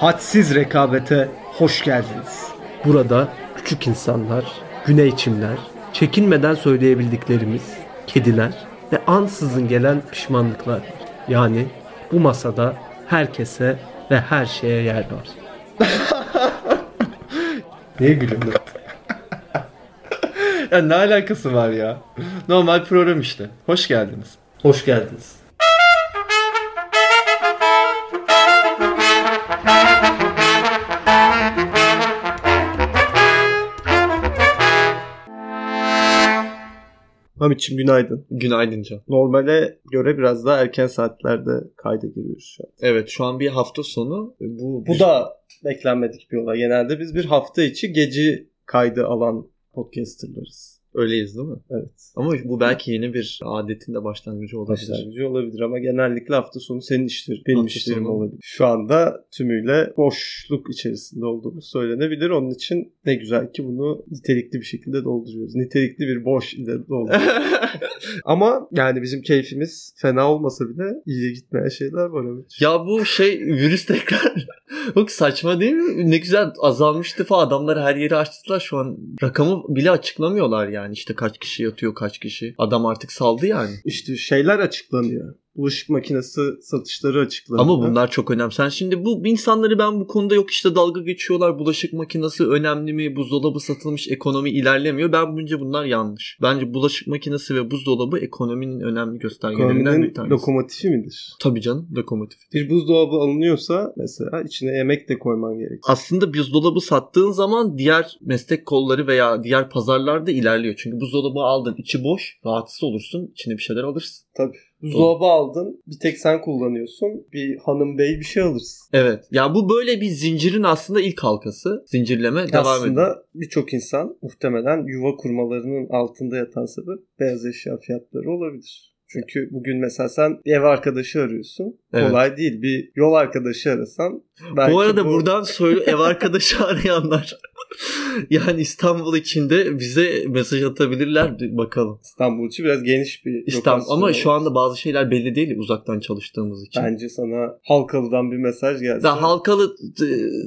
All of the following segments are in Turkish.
hadsiz rekabete hoş geldiniz. Burada küçük insanlar, güney çimler, çekinmeden söyleyebildiklerimiz, kediler ve ansızın gelen pişmanlıklar. Yani bu masada herkese ve her şeye yer var. Niye gülüyorsun? ya ne alakası var ya? Normal program işte. Hoş geldiniz. Hoş geldiniz. Hamit'ciğim günaydın. Günaydın Can. Normale göre biraz daha erken saatlerde kayda giriyoruz şu an. Evet şu an bir hafta sonu. Bu, Bu da beklenmedik bir olay. Genelde biz bir hafta içi gece kaydı alan podcasterlarız. Öyleyiz değil mi? Evet. Ama bu belki yeni bir adetin de başlangıcı olabilir. Başlangıcı olabilir ama genellikle hafta sonu senin işlerin, benim Hafta işlerim sonu. olabilir. Şu anda tümüyle boşluk içerisinde olduğumuz söylenebilir. Onun için ne güzel ki bunu nitelikli bir şekilde dolduruyoruz. Nitelikli bir boş ile dolduruyoruz. ama yani bizim keyfimiz fena olmasa bile iyiye gitmeyen şeyler var evet. ya bu şey virüs tekrar çok saçma değil mi? Ne güzel azalmıştı falan. Adamlar her yeri açtılar şu an. Rakamı bile açıklamıyorlar yani. İşte kaç kişi yatıyor kaç kişi. Adam artık saldı yani. İşte şeyler açıklanıyor. Bulaşık makinesi satışları açıklanıyor. Ama bunlar çok önemli. Sen şimdi bu insanları ben bu konuda yok işte dalga geçiyorlar. Bulaşık makinesi önemli mi? Buzdolabı satılmış ekonomi ilerlemiyor. Ben bence bunlar yanlış. Bence bulaşık makinesi ve buzdolabı ekonominin önemli göstergelerinden bir tanesi. lokomotifi midir? Tabii canım lokomotif. Bir buzdolabı alınıyorsa mesela içine yemek de koyman gerek. Aslında buzdolabı sattığın zaman diğer meslek kolları veya diğer pazarlarda ilerliyor. Çünkü buzdolabı aldın içi boş rahatsız olursun içine bir şeyler alırsın. Tabii. Buzdolabı aldın. Bir tek sen kullanıyorsun. Bir hanım bey bir şey alırsın. Evet. Ya bu böyle bir zincirin aslında ilk halkası. Zincirleme devam ediyor. Aslında birçok insan muhtemelen yuva kurmalarının altında yatan sebep beyaz eşya fiyatları olabilir. Çünkü bugün mesela sen bir ev arkadaşı arıyorsun. Evet. Kolay değil. Bir yol arkadaşı arasan belki bu arada buradan söyle ev arkadaşı arayanlar yani İstanbul içinde bize mesaj atabilirler bakalım. İstanbul için biraz geniş bir İstanbul ama şu anda bazı şeyler belli değil uzaktan çalıştığımız için. Bence sana Halkalı'dan bir mesaj gelse. Da Halkalı e,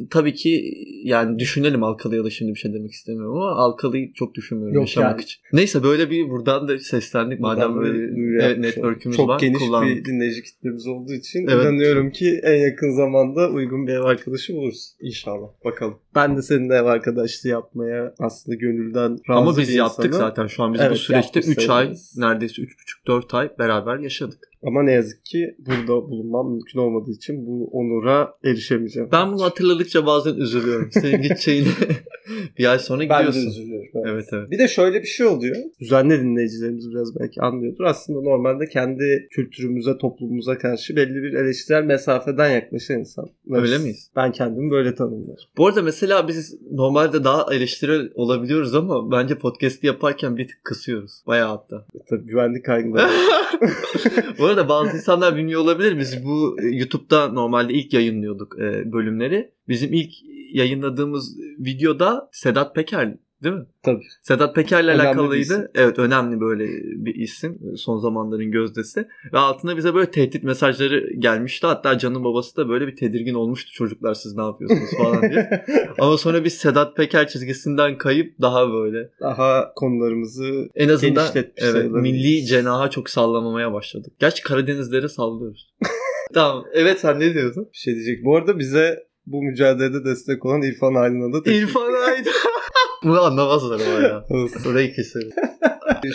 tabii ki yani düşünelim Halkalı'ya da şimdi bir şey demek istemiyorum ama Halkalı'yı çok düşünmüyorum Yok yaşamak yani. için. Neyse böyle bir buradan da seslendik Buradan madem böyle evet, network'ümüz Çok var geniş kullandık. bir dinleyici kitlemiz olduğu için Evet. inanıyorum ki en yakın zamanda uygun bir ev arkadaşı buluruz. İnşallah. Bakalım. Ben de seninle ev arkadaşlığı yapmaya aslında gönülden razı Ama biz yaptık insanım. zaten şu an biz bu Evet, süreçte yapmış 3 ay neredeyse 3,5-4 ay beraber yaşadık. Ama ne yazık ki burada bulunmam mümkün olmadığı için bu onura erişemeyeceğim. Ben bunu hatırladıkça bazen üzülüyorum. Senin gideceğini bir ay sonra Ben de gidiyorsun. üzülüyorum. evet. Evet evet. Bir de şöyle bir şey oluyor. Düzenli dinleyicilerimiz biraz belki anlıyordur. Aslında normalde kendi kültürümüze, toplumumuza karşı belli bir eleştirel mesafeden yaklaşan insan. Öyle miyiz? Ben kendimi böyle tanımlarım. Bu arada mesela biz normalde daha eleştirel olabiliyoruz ama bence podcast yaparken bir tık kısıyoruz. Bayağı hatta. Tabii güvenlik kaygıları. bu arada bazı insanlar bilmiyor olabilir. Biz bu e, YouTube'da normalde ilk yayınlıyorduk e, bölümleri. Bizim ilk yayınladığımız videoda Sedat Peker değil mi? Tabii. Sedat Peker'le Önemli alakalıydı. Evet önemli böyle bir isim. Son zamanların gözdesi. Ve altında bize böyle tehdit mesajları gelmişti. Hatta Can'ın babası da böyle bir tedirgin olmuştu. Çocuklar siz ne yapıyorsunuz falan diye. Ama sonra biz Sedat Peker çizgisinden kayıp daha böyle Daha konularımızı en azından evet, milli cenaha çok sallamamaya başladık. Gerçi Karadenizlere sallıyoruz. tamam. Evet sen ne diyordun? bir şey diyecek. Bu arada bize bu mücadelede destek olan İrfan Aydın'a da teşekkür İrfan Aydın. Bunu anlamazlar ama ya. Orayı keselim.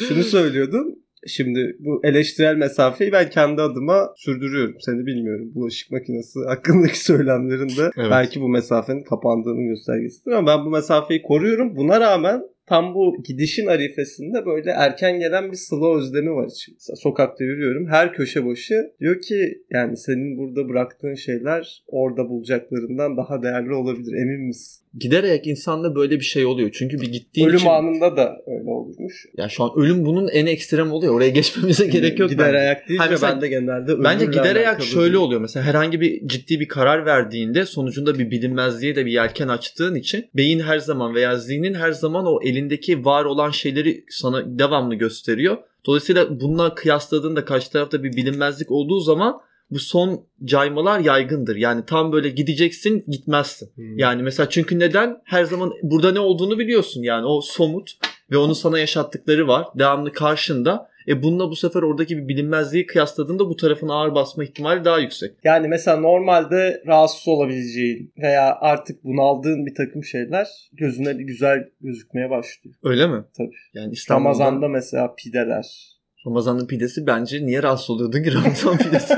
Şunu söylüyordum. Şimdi bu eleştirel mesafeyi ben kendi adıma sürdürüyorum. Seni bilmiyorum. Bulaşık makinesi hakkındaki söylemlerin de Evet. belki bu mesafenin kapandığının göstergesidir ama ben bu mesafeyi koruyorum. Buna rağmen tam bu gidişin arifesinde böyle erken gelen bir sıla özlemi var içimde. Sokakta yürüyorum. Her köşe başı diyor ki yani senin burada bıraktığın şeyler orada bulacaklarından daha değerli olabilir. Emin misin? Giderek insanda böyle bir şey oluyor. Çünkü bir gittiğin Ölüm için... anında da öyle olurmuş. Ya şu an ölüm bunun en ekstrem oluyor. Oraya geçmemize gerek yok. Gider ayak değil mesela- ben de genelde Bence gider ayak şöyle değil. oluyor. Mesela herhangi bir ciddi bir karar verdiğinde sonucunda bir bilinmezliğe de bir yelken açtığın için beyin her zaman veya zihnin her zaman o elindeki var olan şeyleri sana devamlı gösteriyor. Dolayısıyla bununla kıyasladığında karşı tarafta bir bilinmezlik olduğu zaman bu son caymalar yaygındır. Yani tam böyle gideceksin gitmezsin. Hmm. Yani mesela çünkü neden? Her zaman burada ne olduğunu biliyorsun. Yani o somut ve onun sana yaşattıkları var. Devamlı karşında. E bununla bu sefer oradaki bir bilinmezliği kıyasladığında bu tarafın ağır basma ihtimali daha yüksek. Yani mesela normalde rahatsız olabileceğin veya artık bunaldığın bir takım şeyler gözüne bir güzel gözükmeye başlıyor. Öyle mi? Tabii. Yani İstanbul'da Ramazan'da mesela pideler. Ramazan'ın pidesi bence niye rahatsız oluyordun ki Ramazan pidesi?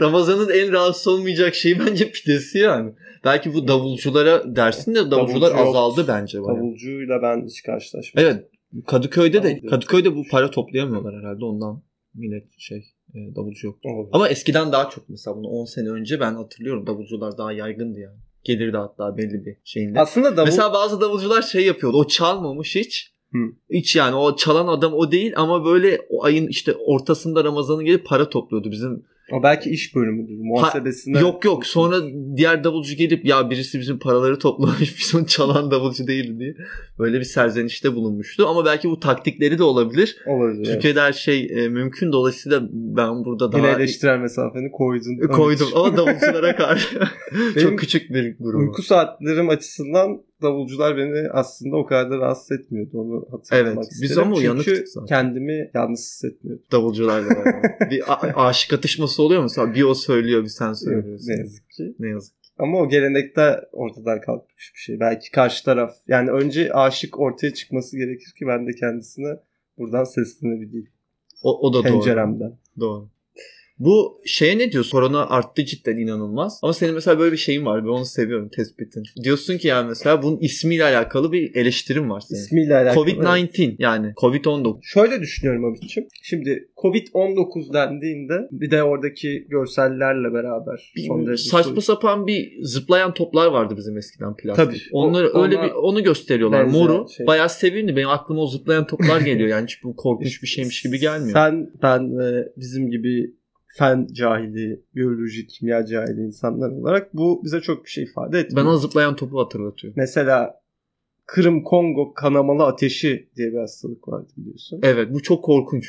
Ramazan'ın en rahatsız olmayacak şeyi bence pidesi yani. Belki bu davulculara dersin de davulcular Davulcu yok. azaldı bence. bayağı. Davulcuyla ben hiç karşılaşmadım. Evet. Kadıköy'de de. Kadıköy'de bu para toplayamıyorlar herhalde ondan millet şey e, davulcu yok. Olabilir. Ama eskiden daha çok mesela bunu 10 sene önce ben hatırlıyorum davulcular daha yaygındı yani. Gelirdi hatta belli bir şeyinde. Aslında davul Mesela bazı davulcular şey yapıyordu. O çalmamış hiç. Hı. Hiç yani o çalan adam o değil ama böyle o ayın işte ortasında Ramazan'ın gelip para topluyordu. Bizim o belki iş bölümüdür. Muhasebesinde. yok yok sonra diğer davulcu gelip ya birisi bizim paraları toplamış biz onu çalan davulcu değil diye böyle bir serzenişte bulunmuştu. Ama belki bu taktikleri de olabilir. Olabilir. evet. Türkiye'de her şey e, mümkün dolayısıyla ben burada Yine daha eleştirel mesafeni koydun. koydum ama davulculara karşı çok küçük bir grup. Uyku saatlerim açısından davulcular beni aslında o kadar da rahatsız etmiyordu. Onu hatırlamak Evet, isterim. biz ama Çünkü uyanıktık zaten. kendimi yalnız hissetmiyordum. davulcularla beraber. bir aşık atışması oluyor mu? Bir o söylüyor bir sen söylüyorsun. Ne yazık ki. Ne yazık. Ama o gelenekte ortadan kalkmış bir şey. Belki karşı taraf yani önce aşık ortaya çıkması gerekir ki ben de kendisine buradan seslenebileyim. O, o da doğru. Penceremden. Doğru. Bu şeye ne diyorsun? Korona arttı cidden inanılmaz. Ama senin mesela böyle bir şeyin var. Ben onu seviyorum tespitin. Diyorsun ki yani mesela bunun ismiyle alakalı bir eleştirim var senin. İsmiyle alakalı. Covid-19 yani Covid-19. Şöyle düşünüyorum abicim. Şimdi Covid-19 dendiğinde bir de oradaki görsellerle beraber Bir, saçma soyut- sapan bir zıplayan toplar vardı bizim eskiden plastik. Tabii. Onları O- öyle ona bir onu gösteriyorlar. Moru. şey. Bayağı sevimli. Benim aklıma o zıplayan toplar geliyor. Yani hiç bu korkunç bir şeymiş gibi gelmiyor. Sen, ben ve bizim gibi fen cahili, biyoloji, kimya cahili insanlar olarak bu bize çok bir şey ifade etmiyor. Bana zıplayan topu hatırlatıyor. Mesela Kırım Kongo kanamalı ateşi diye bir hastalık vardı biliyorsun. Evet bu çok korkunç.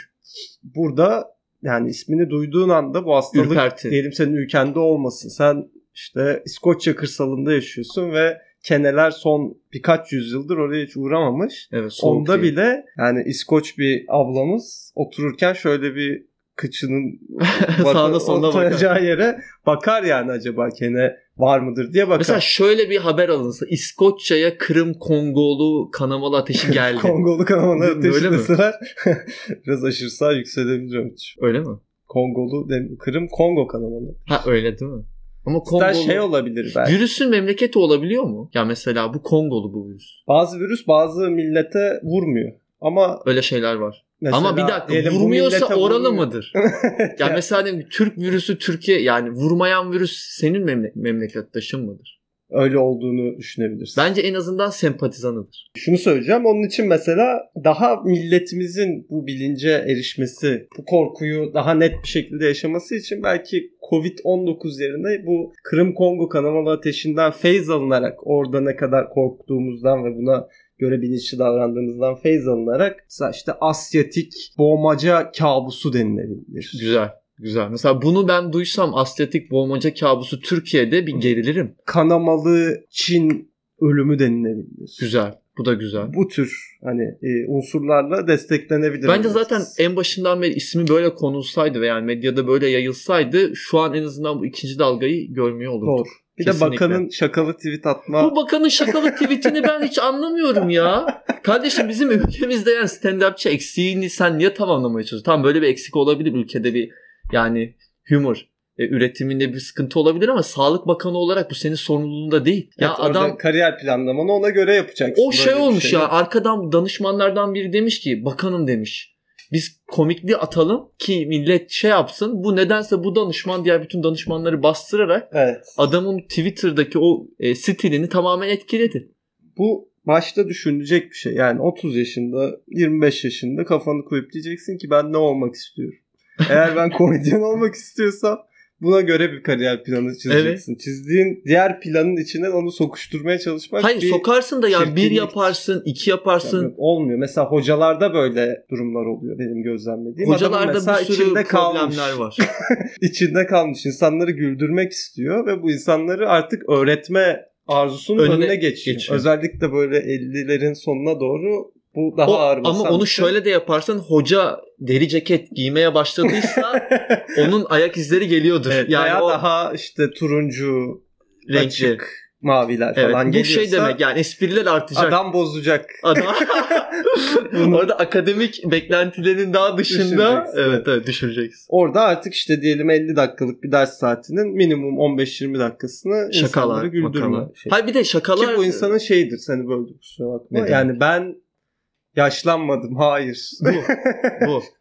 Burada yani ismini duyduğun anda bu hastalık Ürperti. diyelim senin ülkende olmasın. Sen işte İskoçya kırsalında yaşıyorsun ve keneler son birkaç yüzyıldır oraya hiç uğramamış. Evet, Onda değil. bile yani İskoç bir ablamız otururken şöyle bir kıçının Sağda solda bakar. oturacağı yere bakar yani acaba kene var mıdır diye bakar. Mesela şöyle bir haber alınsa İskoçya'ya Kırım Kongolu kanamalı ateşi geldi. Kongolu kanamalı ateşi deseler biraz aşırısa yükselebilirim. Öyle mi? Kongolu, dem- Kırım Kongo kanamalı. Ha öyle değil mi? Ama Kongolu... şey olabilir belki. Virüsün memleketi olabiliyor mu? Ya mesela bu Kongolu bu virüs. Bazı virüs bazı millete vurmuyor. Ama Öyle şeyler var. Mesela Ama bir dakika diyelim vurmuyorsa oralı vurmuyor. mıdır? Ya mesela diyelim Türk virüsü Türkiye yani vurmayan virüs senin memle- memlektaşın mıdır? Öyle olduğunu düşünebilirsin. Bence en azından sempatizanıdır. Şunu söyleyeceğim. Onun için mesela daha milletimizin bu bilince erişmesi, bu korkuyu daha net bir şekilde yaşaması için belki Covid-19 yerine bu Kırım Kongo kanamalı ateşinden feyz alınarak orada ne kadar korktuğumuzdan ve buna göre bilinçli davrandığımızdan feyz alınarak mesela işte Asyatik boğmaca kabusu denilebilir. Güzel. Güzel. Mesela bunu ben duysam Asyatik boğmaca kabusu Türkiye'de bir gerilirim. Kanamalı Çin ölümü denilebilir. Güzel. Bu da güzel. Bu tür hani e, unsurlarla desteklenebilir. Bence zaten en başından beri ismi böyle konulsaydı ve yani medyada böyle yayılsaydı şu an en azından bu ikinci dalgayı görmüyor olurduk. Doğru. Bir Kesinlikle. de bakanın şakalı tweet atma Bu bakanın şakalı tweetini ben hiç anlamıyorum ya. Kardeşim bizim ülkemizde yani stand-upçı eksiğini sen niye tamamlamaya çalışıyorsun? Tamam böyle bir eksik olabilir ülkede bir yani humor e, üretiminde bir sıkıntı olabilir ama Sağlık Bakanı olarak bu senin sorumluluğunda değil. Ya Evet, orada adam kariyer planlamanı ona göre yapacaksın. o şey olmuş şey ya arkadan danışmanlardan biri demiş ki bakanım demiş. Biz komikliği atalım ki millet şey yapsın. Bu nedense bu danışman diğer bütün danışmanları bastırarak Evet. adamın Twitter'daki o e, stilini tamamen etkiledi. Bu başta düşünülecek bir şey. Yani 30 yaşında, 25 yaşında kafanı koyup diyeceksin ki ben ne olmak istiyorum. Eğer ben komedyen olmak istiyorsam buna göre bir kariyer planı çizeceksin. Çizdiğin diğer planın içine onu sokuşturmaya çalışmak Hayır bir sokarsın da yani bir yaparsın, iki yaparsın. Yani olmuyor. Mesela hocalarda böyle durumlar oluyor benim gözlemlediğim. Hocalarda bir sürü içinde kalmış. problemler var. içinde kalmış. İnsanları güldürmek istiyor ve bu insanları artık öğretme arzusunun Önüne önüne, geçiyor. geçiyor. Özellikle böyle 50'lerin sonuna doğru bu daha O- ağır ama onu şey. şöyle de yaparsan hoca deri ceket giymeye başladıysa onun ayak izleri geliyordur. Evet, yani o daha işte turuncu, renkli. açık maviler Evet, falan bu geliyorsa şey demek yani espriler artacak. adam bozacak. Adam orada akademik beklentilerin daha dışında evet evet düşüreceksin. Orada artık işte diyelim 50 dakikalık bir ders saatinin minimum 15-20 dakikasını Şakalar, insanları güldürme. Şey. Hayır bir de şakalar Ki bu insanın şeyidir seni böldüm kusura bakma. Yani ben yaşlanmadım hayır. bu. bu.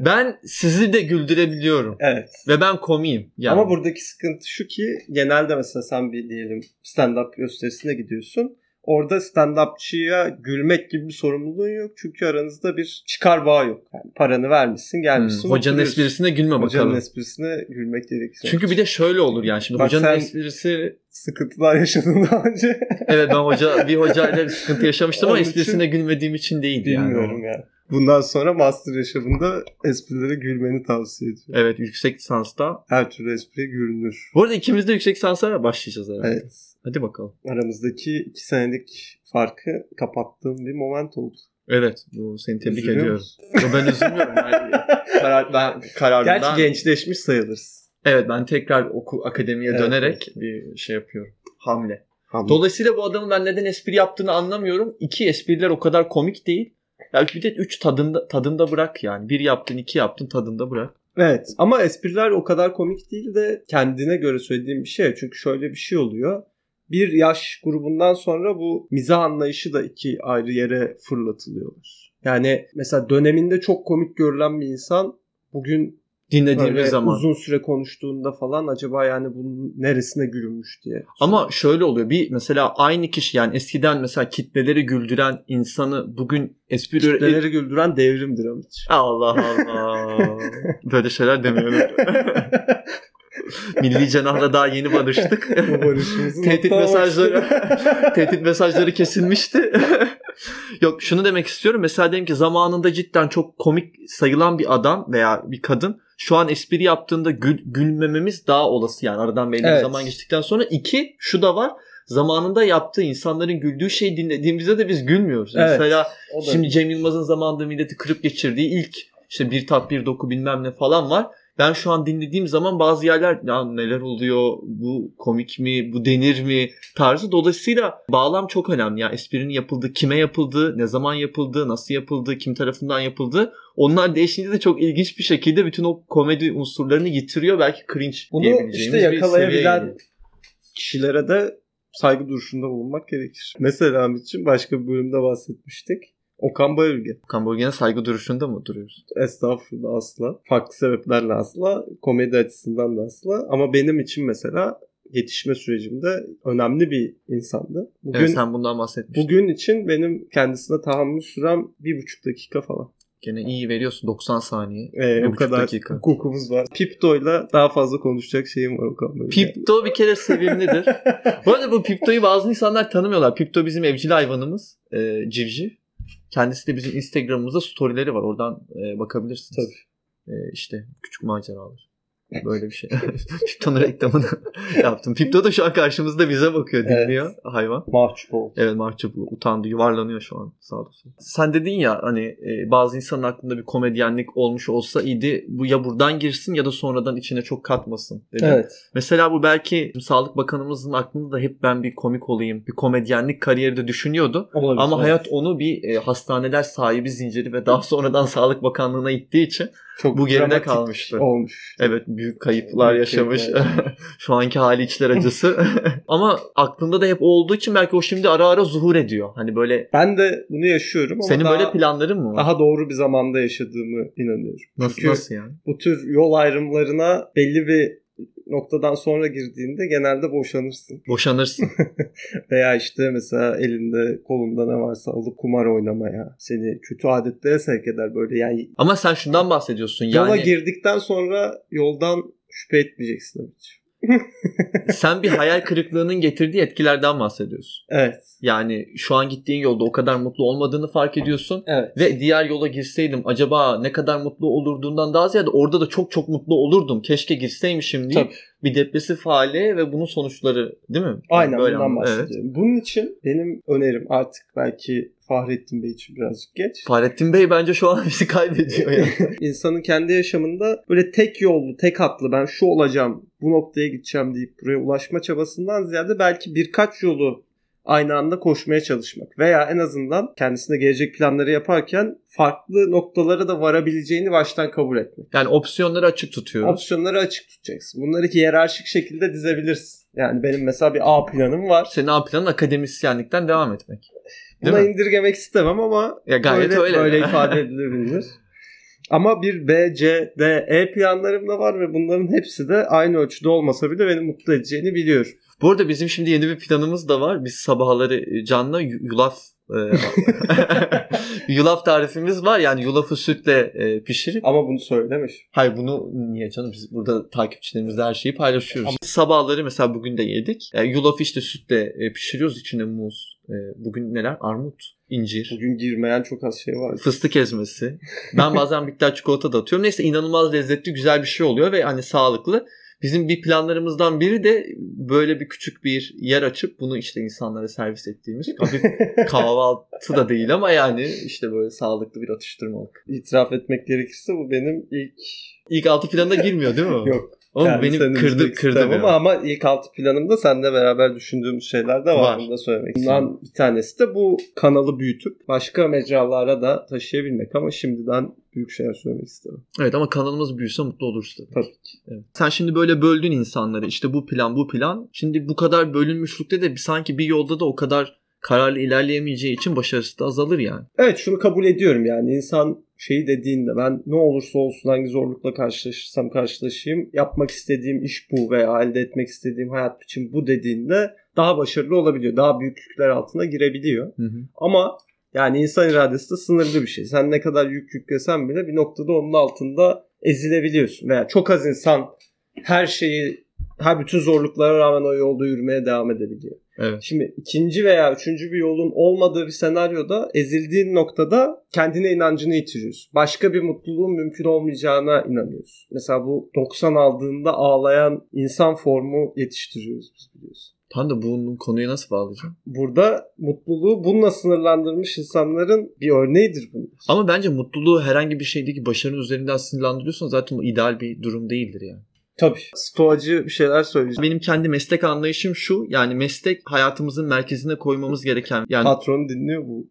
Ben sizi de güldürebiliyorum evet. ve ben komiyim. Yani. Ama buradaki sıkıntı şu ki genelde mesela sen bir diyelim stand-up gösterisine gidiyorsun. Orada stand-upçıya gülmek gibi bir sorumluluğun yok. Çünkü aranızda bir çıkar bağı yok. Yani paranı vermişsin Hmm, gelmişsin. hocanın oturuyorsun. esprisine gülme Hocanın bakalım. esprisine gülmek gerekir. Çünkü bir de şöyle olur yani şimdi Bak hocanın sen- esprisi sıkıntılar yaşadın daha önce. evet ben hoca bir hocayla sıkıntı yaşamıştım ama esprisine gülmediğim için değil Bilmiyorum yani. yani. Bundan sonra master yaşamında esprilere gülmeni tavsiye ediyorum. Evet yüksek lisansta. Her türlü espriye gülünür. Bu arada ikimiz de yüksek lisansa başlayacağız herhalde. Evet. Hadi bakalım. Aramızdaki iki senelik farkı kapattığım bir moment oldu. Evet bu seni tebrik Üzülüyor ediyorum. Yo, ben üzülmüyorum. Ben, karar, ben kararımdan... Gerçi gençleşmiş sayılırız. Evet ben tekrar oku akademiye Evet, dönerek bir şey yapıyorum. Hamle. Hamle. Dolayısıyla bu adamın ben neden espri yaptığını anlamıyorum. İki espriler o kadar komik değil. Ya bir de üç tadında tadında bırak yani. Bir yaptın, iki yaptın tadında bırak. Evet ama espriler o kadar komik değil de kendine göre söylediğim bir şey. Çünkü şöyle bir şey oluyor. Bir yaş grubundan sonra bu mizah anlayışı da iki ayrı yere fırlatılıyorlar. Yani mesela döneminde çok komik görülen bir insan bugün Dinlediğimiz böyle zaman. uzun süre konuştuğunda falan acaba yani bunun neresine gülünmüş diye. Ama şöyle oluyor. Bir mesela aynı kişi yani eskiden mesela kitleleri güldüren insanı bugün espri Kitleleri güldüren devrimdir Amit. Allah Allah. Böyle şeyler demiyorum. Milli Cenah'la daha yeni barıştık. Tehdit mesajları tehdit mesajları kesilmişti. Yok şunu demek istiyorum. Mesela diyelim ki zamanında cidden çok komik sayılan bir adam veya bir kadın şu an espri yaptığında gül, gülmememiz daha olası yani aradan belli bir Evet. zaman geçtikten sonra. iki şu da var. Zamanında yaptığı insanların güldüğü şeyi dinlediğimizde de biz gülmüyoruz. Evet. Mesela Şimdi Cem Yılmaz'ın zamanında milleti kırıp geçirdiği ilk işte bir tat bir doku bilmem ne falan var. Ben şu an dinlediğim zaman bazı yerler ya neler oluyor bu komik mi bu denir mi tarzı. Dolayısıyla bağlam çok önemli. Ya esprinin yapıldığı kime yapıldığı ne zaman yapıldığı nasıl yapıldığı kim tarafından yapıldığı onlar değişince de çok ilginç bir şekilde bütün o komedi unsurlarını yitiriyor. Belki cringe Bunu işte yakalayabilen kişilere de saygı duruşunda bulunmak gerekir. Mesela için başka bir bölümde bahsetmiştik. Okan Bayülgen. Kambogya'na saygı duruşunda mı duruyoruz? Estağfurullah asla. Farklı sebeplerle asla. Komedi açısından da asla. Ama benim için mesela yetişme sürecimde önemli bir insandı. Bugün evet sen bundan bahsetmiştin. bugün için benim kendisine tahammül sürem bir buçuk dakika falan. Gene iyi veriyorsun 90 saniye. Ee, o kadar dakika. hukukumuz var. Pipto'yla daha fazla konuşacak şeyim var Okan Bayülgen. Pipto bir kere sevimlidir. bu arada bu Pipto'yu bazı insanlar tanımıyorlar. Pipto bizim evcil hayvanımız. E, civciv. Kendisi de bizim Instagram'ımızda storyleri var. Oradan e, bakabilirsiniz. Tabii. E, işte küçük maceralar. Böyle bir şey. Pipto'nun reklamını yaptım. Pipto da şu an karşımızda bize bakıyor, Evet. dinliyor hayvan. Mahcup oldu. Evet mahcup utandı yuvarlanıyor şu an sağda solda. Sen dedin ya hani e, bazı insanın aklında bir komedyenlik olmuş olsa iyiydi. Bu ya buradan girsin ya da sonradan içine çok katmasın dedin. Evet. Mesela bu belki Sağlık Bakanımızın aklında da hep ben bir komik olayım, bir komedyenlik kariyeri de düşünüyordu. Olabilir. Ama evet. hayat onu bir e, hastaneler sahibi zinciri ve daha sonradan Sağlık Bakanlığı'na ittiği için çok bu geride kalmıştı. Olmuş. evet büyük kayıplar Büyük yaşamış. kayıplar. Şu anki hali içler acısı. Ama aklında da hep olduğu için belki o şimdi ara ara zuhur ediyor. Hani böyle Ben de bunu yaşıyorum ama senin daha, böyle planların mı var? daha doğru bir zamanda yaşadığımı inanıyorum. nasıl Çünkü nasıl yani? bu tür yol ayrımlarına belli bir noktadan sonra girdiğinde genelde boşanırsın. Boşanırsın. Veya işte mesela elinde kolunda ne varsa alıp kumar oynamaya, seni kötü adetlere sevk eder böyle. Yani Ama sen şundan bahsediyorsun. Yani yola girdikten sonra yoldan Şüphe etmeyeceksin ki. Sen bir hayal kırıklığının getirdiği etkilerden bahsediyorsun. Evet. Yani şu an gittiğin yolda o kadar mutlu olmadığını fark ediyorsun. Evet. Ve diğer yola girseydim acaba ne kadar mutlu olurduğundan daha ziyade orada da çok çok mutlu olurdum. Keşke girseymişim diye Tabii. Bir depresif hale ve bunun sonuçları değil mi? Aynen Böyle bundan anladım. Evet. bahsediyorum. Bunun için benim önerim artık belki Fahrettin Bey için birazcık geç. Fahrettin Bey bence şu an bizi kaybediyor ya. İnsanın kendi yaşamında böyle tek yollu, tek hatlı ben şu olacağım, bu noktaya gideceğim deyip buraya ulaşma çabasından ziyade belki birkaç yolu aynı anda koşmaya çalışmak veya en azından kendisine gelecek planları yaparken farklı noktalara da varabileceğini baştan kabul etmek. Yani opsiyonları açık tutuyoruz. Opsiyonları açık tutacaksın. Bunları hiyerarşik şekilde dizebilirsin. Yani benim mesela bir A planım var. Senin A planın akademisyenlikten devam etmek. Değil Buna mi? indirgemek istemem ama Ya gayet böyle, öyle. böyle ifade edilebilir. Ama bir B, C, D, E planlarım da var ve bunların hepsi de aynı ölçüde olmasa bile beni mutlu edeceğini biliyorum. Bu arada bizim şimdi yeni bir planımız da var. Biz sabahları Can'la yu- yulaf e, yulaf tarifimiz var. Yani yulafı sütle e, pişirip Ama bunu söylemiş. Hayır bunu niye canım biz burada takipçilerimizle her şeyi paylaşıyoruz. Sabahları mesela bugün de yedik. E, yulafı işte sütle e, pişiriyoruz içine muz. E, bugün neler? Armut, incir, Bugün girmeyen çok az şey var. fıstık ezmesi. Ben bazen bitter çikolata da atıyorum. Neyse inanılmaz lezzetli güzel bir şey oluyor ve hani sağlıklı. Bizim bir planlarımızdan biri de böyle bir küçük bir yer açıp bunu işte insanlara servis ettiğimiz hafif kahvaltı da değil ama yani işte böyle sağlıklı bir atıştırmalık. İtiraf etmek gerekirse bu benim ilk... İlk altı planda girmiyor değil mi? Yok. Oğlum yani beni seni kırdı kırdı istemem beni. ama, ama ilk altı planımda seninle beraber düşündüğümüz şeyler de var. Var. Bunu da söylemek Bundan bir tanesi de bu kanalı büyütüp başka mecralara da taşıyabilmek ama şimdiden büyük şeyler söylemek istedim. Evet ama kanalımız büyüse mutlu oluruz tabii. Tabii ki. Evet. Sen şimdi böyle böldün insanları. İşte bu plan bu plan. Şimdi bu kadar bölünmüşlükte de sanki bir yolda da o kadar kararlı ilerleyemeyeceği için başarısı da azalır yani. Evet şunu kabul ediyorum yani insan şeyi dediğinde ben ne olursa olsun hangi zorlukla karşılaşırsam karşılaşayım yapmak istediğim iş bu veya elde etmek istediğim hayat biçim bu dediğinde daha başarılı olabiliyor. Daha büyük yükler altına girebiliyor. Hı hı. Ama yani insan iradesi de sınırlı bir şey. Sen ne kadar yük yüklesen bile bir noktada onun altında ezilebiliyorsun. Veya çok az insan her şeyi her bütün zorluklara rağmen o yolda yürümeye devam edebiliyor. Evet. Şimdi ikinci veya üçüncü bir yolun olmadığı bir senaryoda ezildiğin noktada kendine inancını yitiriyorsun. Başka bir mutluluğun mümkün olmayacağına inanıyorsun. Mesela bu 90 aldığında ağlayan insan formu yetiştiriyoruz biz biliyorsun. Tam da bunun konuyu nasıl bağlayacağım? Burada mutluluğu bununla sınırlandırmış insanların bir örneğidir bunlar. Ama bence mutluluğu herhangi bir şeydeki başarının üzerinden sınırlandırıyorsan zaten o ideal bir durum değildir yani. Tabii. Stoacı bir şeyler söyleyeceğim. Benim kendi meslek anlayışım şu. Yani meslek hayatımızın merkezine koymamız gereken yani Patron dinliyor bu.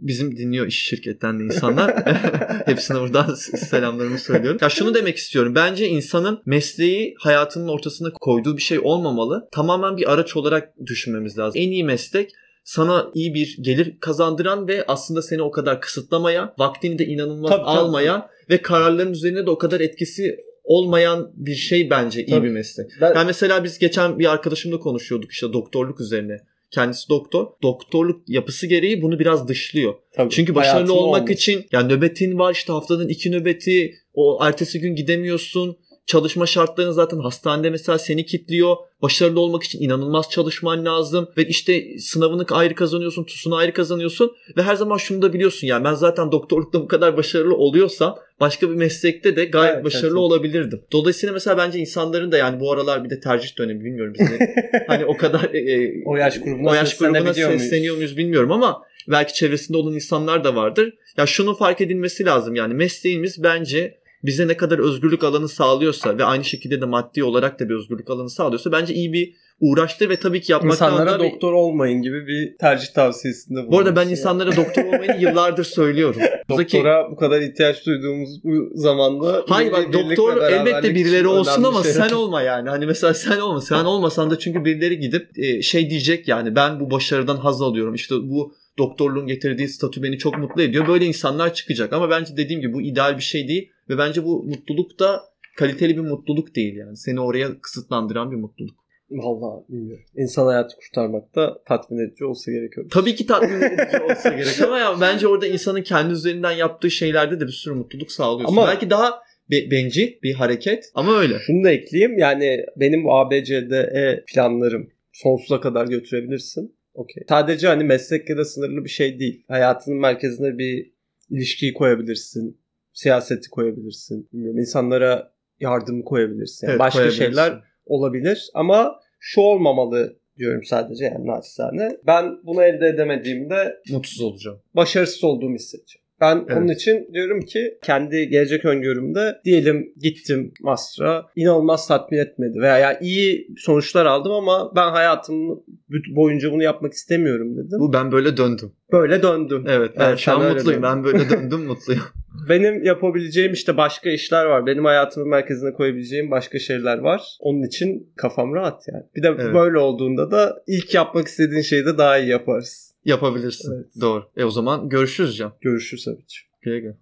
bizim dinliyor iş şirketten de insanlar. Hepsine buradan selamlarımı söylüyorum. Ya şunu demek istiyorum. Bence insanın mesleği hayatının ortasına koyduğu bir şey olmamalı. Tamamen bir araç olarak düşünmemiz lazım. En iyi meslek sana iyi bir gelir kazandıran ve aslında seni o kadar kısıtlamayan, vaktini de inanılmaz Tabii, tabii. almayan ve kararların üzerine de o kadar etkisi olmayan bir şey bence iyi Tabii. bir meslek. Ben, Yani mesela biz geçen bir arkadaşımla konuşuyorduk işte doktorluk üzerine. Kendisi doktor. Doktorluk yapısı gereği bunu biraz dışlıyor. tabii, Çünkü başarılı olmak olmuş. için yani nöbetin var işte haftanın iki nöbeti o ertesi gün gidemiyorsun. Çalışma şartların zaten hastanede mesela seni kilitliyor. Başarılı olmak için inanılmaz çalışman lazım. Ve işte sınavını ayrı kazanıyorsun, TUS'unu ayrı kazanıyorsun. Ve her zaman şunu da biliyorsun yani ben zaten doktorlukta bu kadar başarılı oluyorsam başka bir meslekte de gayet Evet, başarılı evet. olabilirdim. Dolayısıyla mesela bence insanların da yani bu aralar bir de tercih dönemi bilmiyorum biz de hani o kadar e, e, O yaş grubuna o yaş grubuna seslenebiliyor muyuz? sesleniyor muyuz bilmiyorum ama belki çevresinde olan insanlar da vardır. Ya şunun fark edilmesi lazım yani mesleğimiz bence bize ne kadar özgürlük alanı sağlıyorsa ve aynı şekilde de maddi olarak da bir özgürlük alanı sağlıyorsa bence iyi bir uğraştır ve tabii ki yapmaktan İnsanlara da bir- doktor olmayın gibi bir tercih tavsiyesinde Bu arada ben insanlara doktor olmayı yıllardır söylüyorum. Doktora bu kadar ihtiyaç duyduğumuz bu zamanda Hayır bak doktor beraberlik elbette birileri olsun ama şeyler. sen olma yani. Hani mesela sen olma. Sen olmasan da çünkü birileri gidip e, şey diyecek yani ben bu başarıdan haz alıyorum. İşte bu doktorluğun getirdiği statü beni çok mutlu ediyor. Böyle insanlar çıkacak ama bence dediğim gibi bu ideal bir şey değil ve bence bu mutluluk da kaliteli bir mutluluk değil yani. Seni oraya kısıtlandıran bir mutluluk. Vallahi bilmiyorum. İnsan hayatı kurtarmak da tatmin edici olsa gerekiyor. Tabii ki tatmin edici olsa gerek ama ya bence orada insanın kendi üzerinden yaptığı şeylerde de bir sürü mutluluk sağlıyorsun. Ama- Belki daha be- bencil bir hareket ama öyle. Şunu da ekleyeyim yani benim ABCDE planlarım sonsuza kadar götürebilirsin. Okey. Sadece hani meslekle de sınırlı bir şey değil. Hayatının merkezine bir ilişkiyi koyabilirsin. Siyaseti koyabilirsin. Bilmiyorum, insanlara yardım koyabilirsin. Yani Evet, başka koyabilirsin. şeyler olabilir ama şu olmamalı diyorum sadece yani naçizane. Ben bunu elde edemediğimde Mutsuz olacağım. başarısız olduğumu hissedeceğim. Ben Evet. onun için diyorum ki kendi gelecek öngörümde diyelim gittim master'a inanılmaz tatmin etmedi veya yani iyi sonuçlar aldım ama ben hayatım boyunca bunu yapmak istemiyorum dedim. Bu ben böyle döndüm. Böyle döndüm. Evet ben Evet, şu an mutluyum. Ben böyle döndüm mutluyum. Benim yapabileceğim işte başka işler var. Benim hayatımın merkezine koyabileceğim başka şeyler var. Onun için kafam rahat yani. Bir de Evet. böyle olduğunda da ilk yapmak istediğin şeyi de daha iyi yaparsın. Yapabilirsin. Evet. Doğru. E o zaman görüşürüz Can. Görüşürüz Sabiç. Güle güle.